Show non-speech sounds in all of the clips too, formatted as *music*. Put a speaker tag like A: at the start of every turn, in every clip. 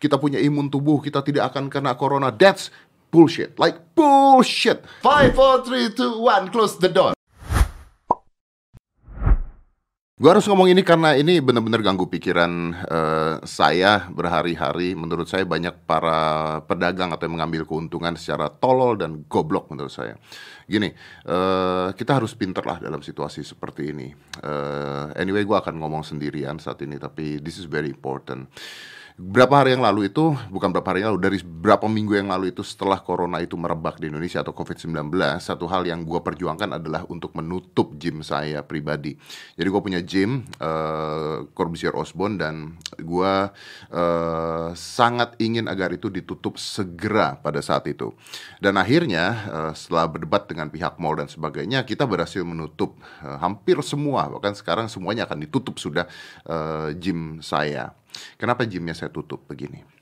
A: kita punya imun tubuh, kita tidak akan kena corona. That's bullshit. Like bullshit. 5 4 3 2 1 close the door. Gue harus ngomong ini karena ini benar-benar ganggu pikiran uh, saya berhari-hari. Menurut saya banyak para pedagang atau yang mengambil keuntungan secara tolol dan goblok menurut saya. Gini, uh, kita harus pinter lah dalam situasi seperti ini. Uh, anyway, gue akan ngomong sendirian saat ini, tapi this is very important berapa hari yang lalu itu bukan berapa hari yang lalu dari berapa minggu yang lalu itu setelah corona itu merebak di Indonesia atau COVID-19 satu hal yang gue perjuangkan adalah untuk menutup gym saya pribadi. Jadi gue punya gym uh, Corbusier Osborne dan gue uh, sangat ingin agar itu ditutup segera pada saat itu. Dan akhirnya uh, setelah berdebat dengan pihak mall dan sebagainya kita berhasil menutup uh, hampir semua bahkan sekarang semuanya akan ditutup sudah uh, gym saya Kenapa gymnya saya tutup begini?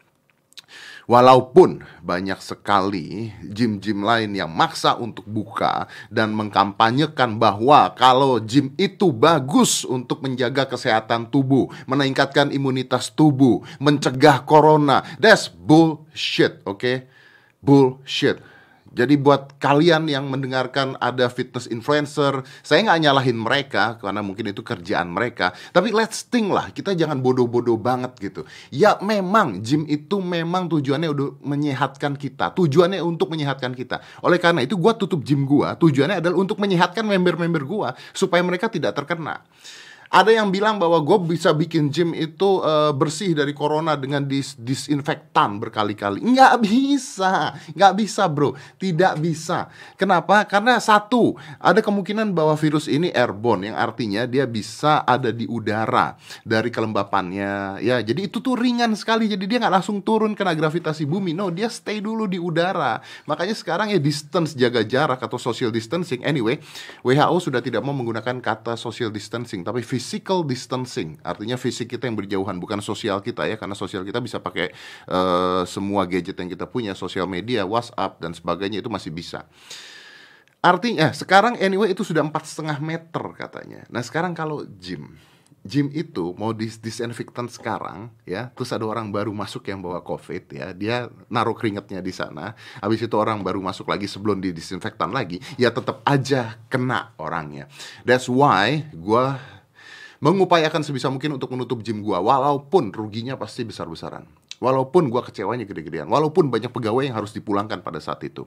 A: Walaupun banyak sekali gym-gym lain yang maksa untuk buka dan mengkampanyekan bahwa kalau gym itu bagus untuk menjaga kesehatan tubuh, meningkatkan imunitas tubuh, mencegah corona. That's bullshit, oke? Okay? Bullshit. Jadi buat kalian yang mendengarkan ada fitness influencer, saya nggak nyalahin mereka karena mungkin itu kerjaan mereka. Tapi let's think lah, kita jangan bodoh-bodoh banget gitu. Ya memang gym itu memang tujuannya udah menyehatkan kita, tujuannya untuk menyehatkan kita. Oleh karena itu gue tutup gym gue, tujuannya adalah untuk menyehatkan member-member gue supaya mereka tidak terkena. Ada yang bilang bahwa gue bisa bikin gym itu uh, bersih dari corona dengan dis disinfektan berkali-kali. Nggak bisa, nggak bisa bro, tidak bisa. Kenapa? Karena satu, ada kemungkinan bahwa virus ini airborne, yang artinya dia bisa ada di udara dari kelembapannya. Ya, jadi itu tuh ringan sekali. Jadi dia nggak langsung turun kena gravitasi bumi. No, dia stay dulu di udara. Makanya sekarang ya distance jaga jarak atau social distancing. Anyway, WHO sudah tidak mau menggunakan kata social distancing, tapi physical distancing, artinya fisik kita yang berjauhan, bukan sosial kita ya, karena sosial kita bisa pakai uh, semua gadget yang kita punya, sosial media, WhatsApp dan sebagainya itu masih bisa. Artinya sekarang anyway itu sudah empat setengah meter katanya. Nah sekarang kalau gym, gym itu mau dis disinfektan sekarang ya terus ada orang baru masuk yang bawa covid ya dia naruh keringetnya di sana habis itu orang baru masuk lagi sebelum di disinfektan lagi ya tetap aja kena orangnya that's why gue mengupayakan sebisa mungkin untuk menutup gym gua walaupun ruginya pasti besar-besaran. Walaupun gua kecewanya gede-gedean, walaupun banyak pegawai yang harus dipulangkan pada saat itu.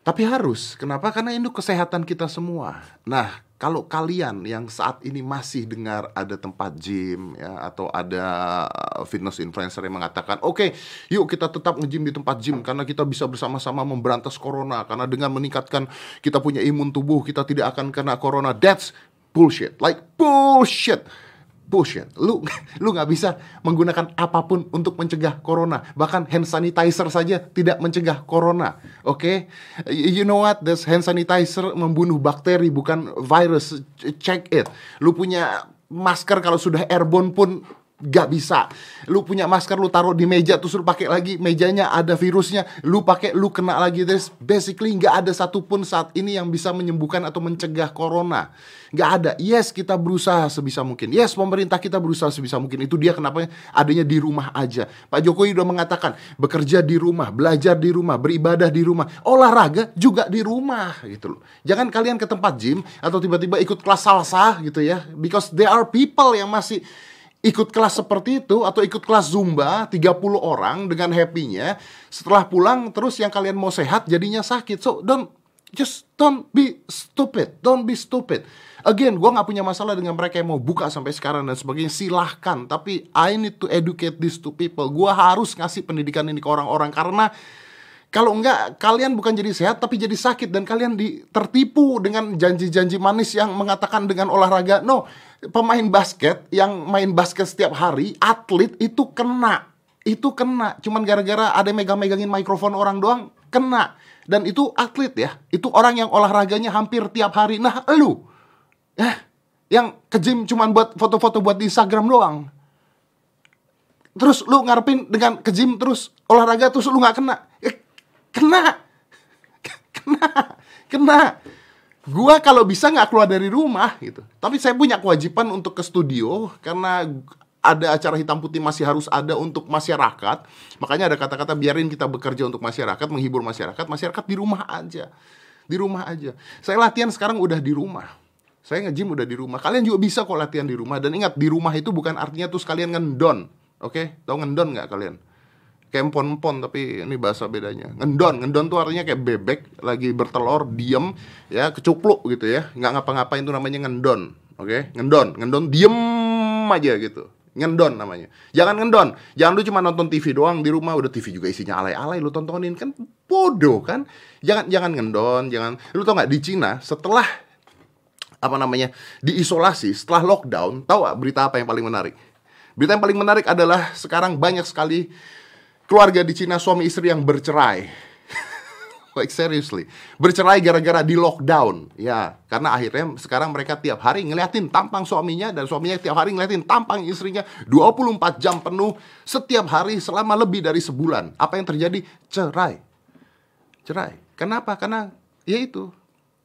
A: Tapi harus, kenapa? Karena ini kesehatan kita semua. Nah, kalau kalian yang saat ini masih dengar ada tempat gym ya atau ada uh, fitness influencer yang mengatakan, "Oke, okay, yuk kita tetap nge-gym di tempat gym karena kita bisa bersama-sama memberantas corona karena dengan meningkatkan kita punya imun tubuh, kita tidak akan kena corona." That's bullshit. Like bullshit. Bullshit. Lu *laughs* lu nggak bisa menggunakan apa pun untuk mencegah corona. Bahkan hand sanitizer saja tidak mencegah corona. Oke okay? you know what? This hand sanitizer membunuh bakteri bukan virus. Check it. Lu punya masker kalau sudah airborne pun Gak bisa. Lu punya masker, lu taruh di meja, terus lu pakai lagi, mejanya ada virusnya, lu pakai, lu kena lagi. There's basically nggak ada satupun saat ini yang bisa menyembuhkan atau mencegah corona. Gak ada. Yes, kita berusaha sebisa mungkin. Yes, pemerintah kita berusaha sebisa mungkin. Itu dia kenapa adanya di rumah aja. Pak Jokowi udah mengatakan, bekerja di rumah, belajar di rumah, beribadah di rumah, olahraga juga di rumah gitu loh. Jangan kalian ke tempat gym atau tiba-tiba ikut kelas salsa gitu ya. Because there are people yang masih ikut kelas seperti itu atau ikut kelas Zumba 30 orang dengan happy-nya setelah pulang terus yang kalian mau sehat jadinya sakit. So don't just don't be stupid don't be stupid. Again gue nggak punya masalah dengan mereka yang mau buka sampai sekarang dan sebagainya silahkan. Tapi I need to educate these two people. Gue harus ngasih pendidikan ini ke orang-orang karena kalau enggak, kalian bukan jadi sehat tapi jadi sakit dan kalian di, tertipu dengan janji-janji manis yang mengatakan dengan olahraga. No, pemain basket yang main basket setiap hari, atlet itu kena. Itu kena. Cuman gara-gara ada megang-megangin mikrofon orang doang, kena. Dan itu atlet ya. Itu orang yang olahraganya hampir tiap hari. Nah, lu. Eh, yang ke gym cuman buat foto-foto buat di Instagram doang. Terus lu ngarepin dengan ke gym terus olahraga terus lu nggak kena. Eh, kena kena kena gua kalau bisa nggak keluar dari rumah gitu tapi saya punya kewajiban untuk ke studio karena ada acara hitam putih masih harus ada untuk masyarakat. Makanya ada kata-kata biarin kita bekerja untuk masyarakat, menghibur masyarakat, masyarakat di rumah aja. Di rumah aja. Saya latihan sekarang udah di rumah. Saya nge-gym udah di rumah. Kalian juga bisa kok latihan di rumah dan ingat di rumah itu bukan artinya tuh kalian ngendon. Oke? Okay? Tahu ngendon nggak kalian? Kayak empon-empon tapi ini bahasa bedanya. Ngendon ngendon tuh artinya kayak bebek lagi bertelur diem ya kecupluk gitu ya. Nggak ngapa-ngapain tuh namanya ngendon oke? Okay? ngendon ngendon diem aja gitu. Ngendon namanya. Jangan ngendon. Jangan lu cuma nonton TV doang di rumah udah TV juga isinya alay-alay lu tontonin kan bodoh kan? Jangan jangan ngendon jangan. Lu tau nggak di Cina setelah apa namanya diisolasi setelah lockdown tahu berita apa yang paling menarik? Berita yang paling menarik adalah sekarang banyak sekali keluarga di Cina suami istri yang bercerai. *laughs* like seriously, bercerai gara-gara di lockdown. Ya, karena akhirnya sekarang mereka tiap hari ngeliatin tampang suaminya dan suaminya tiap hari ngeliatin tampang istrinya 24 jam penuh setiap hari selama lebih dari sebulan. Apa yang terjadi? Cerai. Cerai. Kenapa? Karena ya itu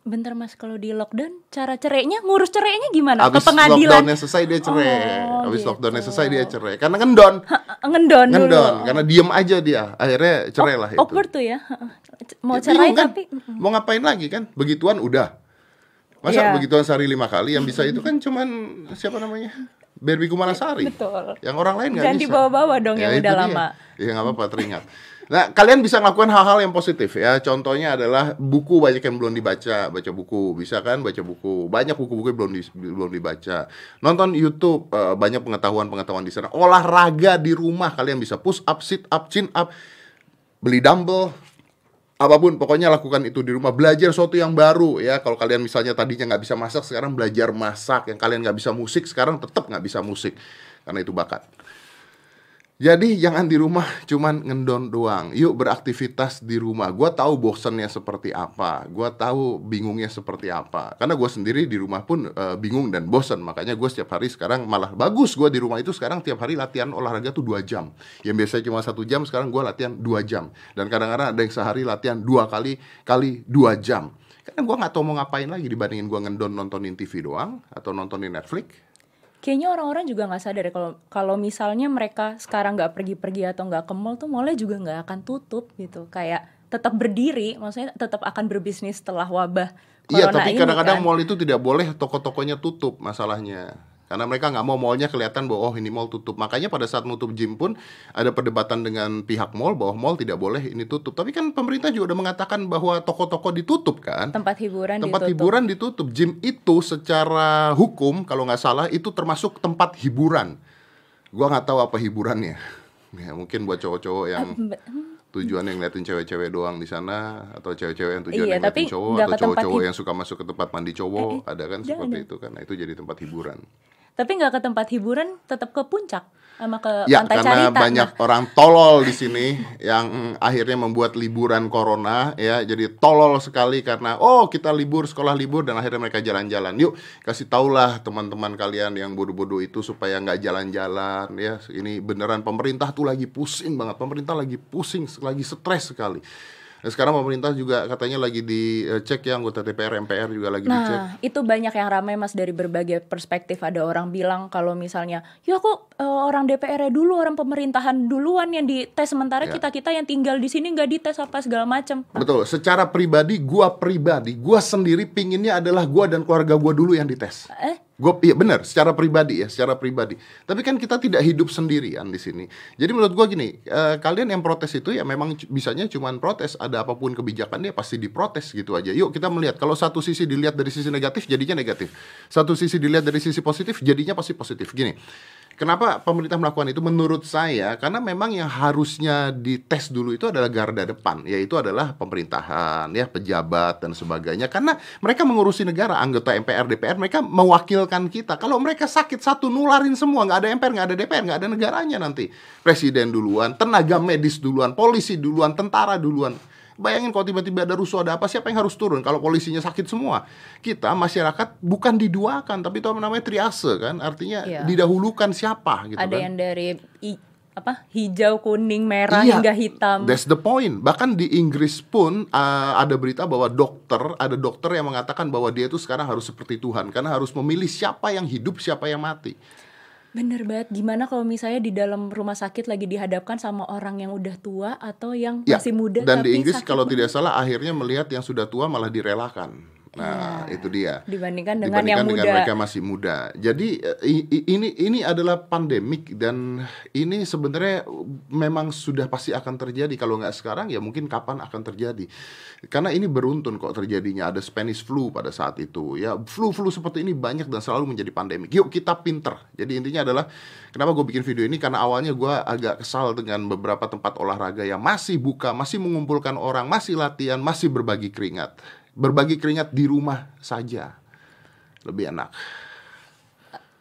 B: Bentar mas, kalau di lockdown cara cerainya ngurus cerainya gimana?
A: Abis
B: Ke pengadilan?
A: lockdownnya selesai dia cerai.
B: Oh,
A: Abis
B: gitu.
A: lockdownnya selesai dia cerai. Karena ngendon.
B: Ngendon, dulu.
A: Ngendon. Karena diem aja dia. Akhirnya cerai lah itu.
B: Awkward tuh ya. Mau
A: Ya,
B: cerai
A: kan?
B: tapi
A: mau ngapain lagi kan? Begituan udah. Masa
B: Iya.
A: begituan sehari lima kali yang bisa itu kan cuman siapa namanya? Barbie Kumalasari.
B: Betul.
A: Yang orang lain nggak
B: Jangan
A: bisa.
B: dibawa-bawa dong yang
A: itu
B: udah lama.
A: Iya nggak apa-apa teringat. Nah, kalian bisa melakukan hal-hal yang positif ya. Contohnya adalah buku banyak yang belum dibaca, baca buku. Bisa kan baca buku. Banyak buku-buku belum di- belum dibaca. Nonton YouTube eh, banyak pengetahuan-pengetahuan di sana. Olahraga di rumah kalian bisa push up, sit up, chin up. Beli dumbbell, apa pun pokoknya lakukan itu di rumah belajar sesuatu yang baru ya kalau kalian misalnya tadinya nggak bisa masak sekarang belajar masak yang kalian nggak bisa musik sekarang tetap nggak bisa musik karena itu bakat jadi jangan di rumah cuman ngendon doang. Yuk beraktivitas di rumah. Gua tahu bosannya seperti apa. Gua tahu bingungnya seperti apa. Karena gua sendiri di rumah pun eh, bingung dan bosan. Makanya gue setiap hari sekarang malah bagus. Gua di rumah itu sekarang tiap hari latihan olahraga tuh dua jam. Yang biasanya cuma satu jam sekarang gua latihan dua jam. Dan kadang-kadang ada yang sehari latihan dua kali kali dua jam. Karena gua nggak tahu mau ngapain lagi dibandingin gua ngendon nontonin TV doang atau nontonin Netflix.
B: Kayaknya orang-orang juga nggak sadar ya kalau kalau misalnya mereka sekarang nggak pergi-pergi atau nggak ke mall tuh mallnya juga nggak akan tutup gitu. Kayak tetap berdiri, maksudnya tetap akan berbisnis setelah wabah
A: Iya, tapi kadang-kadang
B: kan.
A: mall itu tidak boleh toko-tokonya tutup masalahnya. Karena mereka nggak mau mallnya kelihatan bahwa oh ini mall tutup. Makanya pada saat nutup gym pun ada perdebatan dengan pihak mall bahwa mall tidak boleh ini tutup. Tapi kan pemerintah juga udah mengatakan bahwa toko-toko ditutup kan.
B: tempat hiburan
A: Tempat
B: ditutup.
A: hiburan ditutup. Gym itu secara hukum kalau nggak salah itu termasuk tempat hiburan. Gua nggak tahu apa hiburannya. *laughs* Ya, mungkin buat cowok-cowok yang tujuannya ngeliatin cewek-cewek doang di sana atau cewek-cewek yang tujuannya
B: Iya,
A: ngeliatin
B: tapi
A: cowok atau cowok-cowok yang suka masuk ke tempat mandi cowok
B: Eh, eh,
A: ada kan seperti itu kan nah itu jadi tempat hiburan
B: Tapi nggak ke tempat hiburan, tetap ke puncak sama ke
A: ya
B: pantai
A: karena
B: Carita.
A: banyak
B: Nah,
A: orang tolol di sini yang mm, akhirnya membuat liburan corona ya. Jadi tolol sekali karena oh kita libur sekolah libur dan akhirnya mereka jalan-jalan. Yuk kasih taulah teman-teman kalian yang bodoh-bodoh itu supaya nggak jalan-jalan ya. Ini beneran pemerintah tuh lagi pusing banget. Pemerintah lagi pusing lagi stres sekali Nah, sekarang pemerintah juga katanya lagi dicek ya anggota DPR MPR juga lagi dicek
B: Nah, itu banyak yang ramai Mas dari berbagai perspektif. Ada orang bilang kalau misalnya, ya kok eh, orang DPR dulu, orang pemerintahan duluan yang dites sementara
A: Ya.
B: kita-kita yang tinggal di sini nggak dites apa segala macam.
A: Betul, secara pribadi, gua pribadi, gua sendiri pinginnya adalah gua dan keluarga gua dulu yang dites.
B: Eh,
A: Gua iya benar, secara pribadi ya, secara pribadi. Tapi kan kita tidak hidup sendirian di sini. Jadi menurut gua gini, eh, kalian yang protes itu ya memang bisanya cuman protes. Ada apa pun kebijakannya pasti diprotes gitu aja. Yuk kita melihat kalau satu sisi dilihat dari sisi negatif jadinya negatif. Satu sisi dilihat dari sisi positif jadinya pasti positif. Gini. Kenapa pemerintah melakukan itu? Menurut saya, karena memang yang harusnya dites dulu itu adalah garda depan, yaitu adalah pemerintahan, ya pejabat dan sebagainya. Karena mereka mengurusi negara, anggota MPR, DPR, mereka mewakilkan kita. Kalau mereka sakit satu nularin semua, nggak ada MPR, nggak ada DPR, nggak ada negaranya nanti. Presiden duluan, tenaga medis duluan, polisi duluan, tentara duluan. Bayangin kalau tiba-tiba ada rusuh ada apa siapa yang harus turun kalau polisinya sakit semua. Kita masyarakat bukan diduakan tapi itu namanya triase kan. Artinya
B: Iya.
A: didahulukan siapa gitu
B: ada
A: kan.
B: yang dari i- apa hijau, kuning, merah
A: Iya,
B: hingga hitam.
A: That's the point. Bahkan di Inggris pun uh, ada berita bahwa dokter, ada dokter yang mengatakan bahwa dia itu sekarang harus seperti Tuhan karena harus memilih siapa yang hidup, siapa yang mati.
B: Bener banget. Gimana kalau misalnya di dalam rumah sakit lagi dihadapkan sama orang yang udah tua atau yang
A: Ya,
B: masih muda
A: dan di
B: tapi
A: Inggris
B: sakit
A: kalau
B: banget
A: tidak salah akhirnya melihat yang sudah tua malah direlakan. Nah,
B: Iya.
A: itu dia.
B: dibandingkan dengan
A: Dibandingkan
B: yang
A: dengan
B: muda.
A: mereka masih muda. Jadi eh, ini ini adalah pandemik dan ini sebenarnya memang sudah pasti akan terjadi. Kalau nggak sekarang ya mungkin kapan akan terjadi. Karena ini beruntun kok terjadinya ada Spanish flu pada saat itu. Ya flu-flu seperti ini banyak dan selalu menjadi pandemik. Yuk kita pinter. Jadi intinya adalah kenapa gue bikin video ini karena awalnya gue agak kesal dengan beberapa tempat olahraga yang masih buka, masih mengumpulkan orang, masih latihan, masih berbagi keringat. Berbagi keringat di rumah saja lebih enak.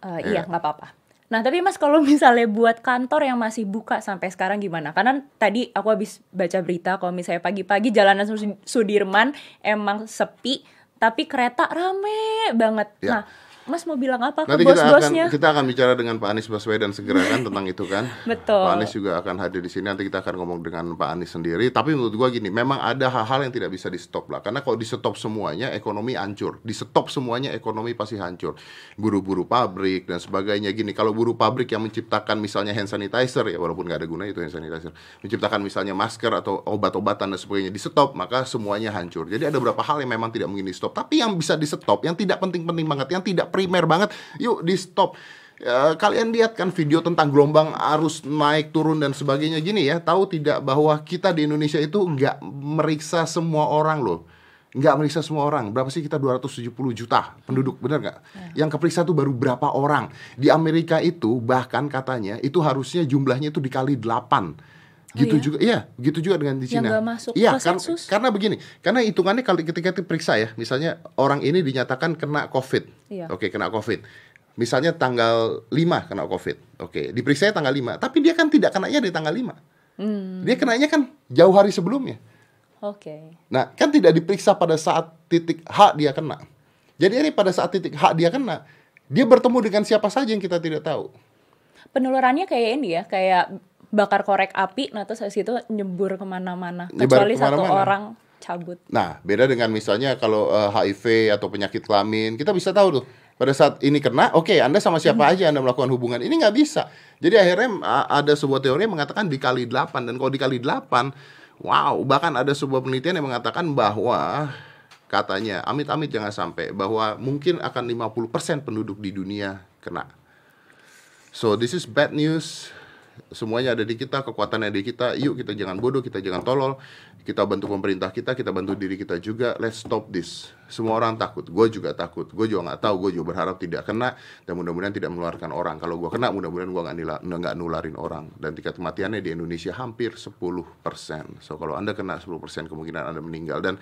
B: Eh, iya nggak apa-apa. Nah tapi mas kalau *laughs* misalnya buat kantor yang masih buka sampai sekarang gimana? Karena tadi aku habis baca berita kalau misalnya pagi-pagi jalanan Sud- Sudirman emang sepi, tapi kereta rame banget.
A: Ya.
B: Nah mas mau bilang apa ke
A: Nanti kita akan
B: bos-bosnya?
A: kita akan bicara dengan Pak Anies Baswedan segera kan *laughs* tentang itu kan.
B: Betul.
A: Pak Anies juga akan hadir di sini. Nanti kita akan ngomong dengan Pak Anies sendiri. Tapi menurut gua gini, memang ada hal-hal yang tidak bisa di stop lah. Karena kalau di stop semuanya, ekonomi hancur. Di stop semuanya, ekonomi pasti hancur. Buru-buru pabrik dan sebagainya. Gini, kalau buru pabrik yang menciptakan misalnya hand sanitizer ya, walaupun nggak ada gunanya itu hand sanitizer, menciptakan misalnya masker atau obat-obatan dan sebagainya di stop, maka semuanya hancur. Jadi ada beberapa hal yang memang tidak mungkin di stop. Tapi yang bisa di stop, yang tidak penting-penting banget, yang tidak primer banget, yuk di stop. Ya, kalian lihat kan video tentang gelombang arus naik turun dan sebagainya. Gini ya tahu tidak bahwa kita di Indonesia itu nggak meriksa semua orang loh. Nggak meriksa semua orang. Berapa sih kita? 270 juta penduduk benar nggak? Yang keperiksa tuh baru berapa orang. Di Amerika itu bahkan katanya itu harusnya jumlahnya itu dikali 8 gitu
B: iya?
A: juga iya gitu juga dengan di Cina
B: masuk
A: iya
B: sensus?
A: karena begini karena hitungannya kalau ketika diperiksa ya misalnya orang ini dinyatakan kena COVID
B: Iya.
A: oke kena COVID misalnya tanggal 5 kena COVID oke diperiksa tanggal 5 tapi dia kan tidak kenanya di tanggal 5
B: Hmm,
A: dia kenanya kan jauh hari sebelumnya
B: Oke.
A: Nah, kan tidak diperiksa pada saat titik H dia kena. Jadi ini pada saat titik H dia kena, dia bertemu dengan siapa saja yang kita tidak tahu.
B: Penularannya kayak ini ya, kayak bakar korek api, nah terus habis itu nyebur ke
A: mana-mana.
B: Kecuali satu
A: ke mana-mana.
B: orang cabut.
A: Nah, beda dengan misalnya kalau eh, HIV atau penyakit kelamin, kita bisa tahu tuh. Pada saat ini kena, oke, Anda sama siapa aja Anda melakukan hubungan. Ini nggak bisa. Jadi akhirnya ada sebuah teori yang mengatakan dikali 8 dan kalau dikali 8, wow, bahkan ada sebuah penelitian yang mengatakan bahwa katanya amit-amit jangan sampai bahwa mungkin akan 50% penduduk di dunia kena. So this is bad news. Semuanya ada di kita, kekuatannya ada di kita. Yuk kita jangan bodoh, kita jangan tolol. Kita bantu pemerintah kita, kita bantu diri kita juga. Let's stop this. Semua orang takut, gue juga takut. Gue juga nggak tahu, gue juga berharap tidak kena dan mudah-mudahan tidak menularkan orang. Kalau gue kena, mudah-mudahan gue nggak nggak nularin orang. Dan tingkat kematiannya di Indonesia hampir 10%. So kalau anda kena 10% kemungkinan anda meninggal dan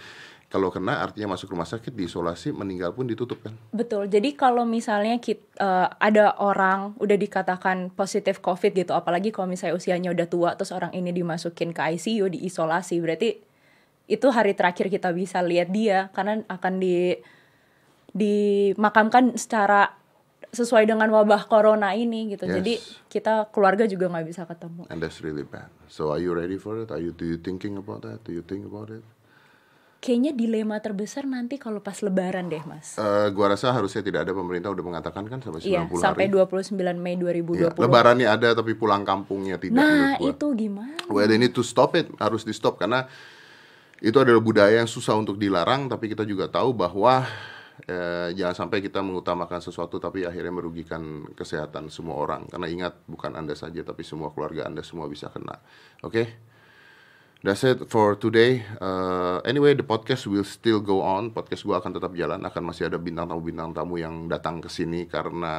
A: kalau kena artinya masuk rumah sakit diisolasi meninggal pun ditutup kan.
B: Betul. Jadi kalau misalnya kit, eh, ada orang udah dikatakan positif COVID gitu, apalagi kalau misalnya usianya udah tua, terus orang ini dimasukin ke ICU, diisolasi, berarti itu hari terakhir kita bisa lihat dia karena akan di dimakamkan secara sesuai dengan wabah corona ini gitu.
A: Yes.
B: Jadi kita keluarga juga nggak bisa ketemu.
A: And that's really bad. So are you ready for it? Are you do you thinking about that? Do you think about it?
B: Kayaknya dilema terbesar nanti kalau pas Lebaran deh, Mas.
A: Eh, gua rasa harusnya tidak ada pemerintah udah mengatakan kan sampai 90
B: Iya, sampai
A: hari.
B: 29 Mei
A: Iya,
B: 2020.
A: Lebarannya ada tapi pulang kampungnya tidak
B: nah, itu gimana?
A: Well, they need to stop it, harus di stop karena itu adalah budaya yang susah untuk dilarang tapi kita juga tahu bahwa eh, jangan sampai kita mengutamakan sesuatu tapi akhirnya merugikan kesehatan semua orang karena ingat bukan Anda saja tapi semua keluarga Anda semua bisa kena. Oke? That's it for today. Uh, anyway, the podcast will still go on. Podcast gua akan tetap jalan. Akan masih ada bintang tamu bintang tamu yang datang ke sini karena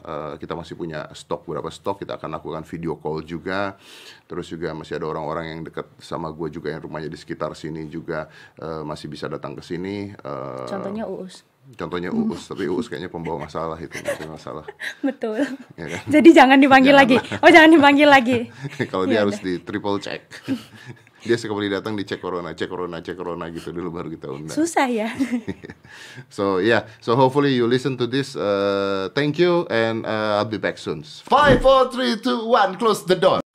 A: uh, kita masih punya stok beberapa stok. Kita akan lakukan video call juga. Terus juga masih ada orang-orang yang dekat sama gue juga yang rumahnya di sekitar sini juga uh, masih bisa datang ke sini. Uh,
B: Contohnya Uus.
A: contohnya Uus, tapi Uus kayaknya pembawa masalah itu, itu masalah. *laughs*
B: Betul.
A: Ya kan?
B: Jadi jangan dipanggil lagi.
A: Janganlah.
B: Oh, jangan dipanggil lagi. *laughs*
A: Kalau dia
B: Ya
A: harus di triple check. *laughs* *laughs* dia sekali datang dicek corona, cek corona, cek corona gitu dulu baru kita undang.
B: Susah ya. *laughs*
A: so yeah, so hopefully you listen to this. Uh, thank you, and uh, I'll be back soon. Five, four, three, two, one. Close the door.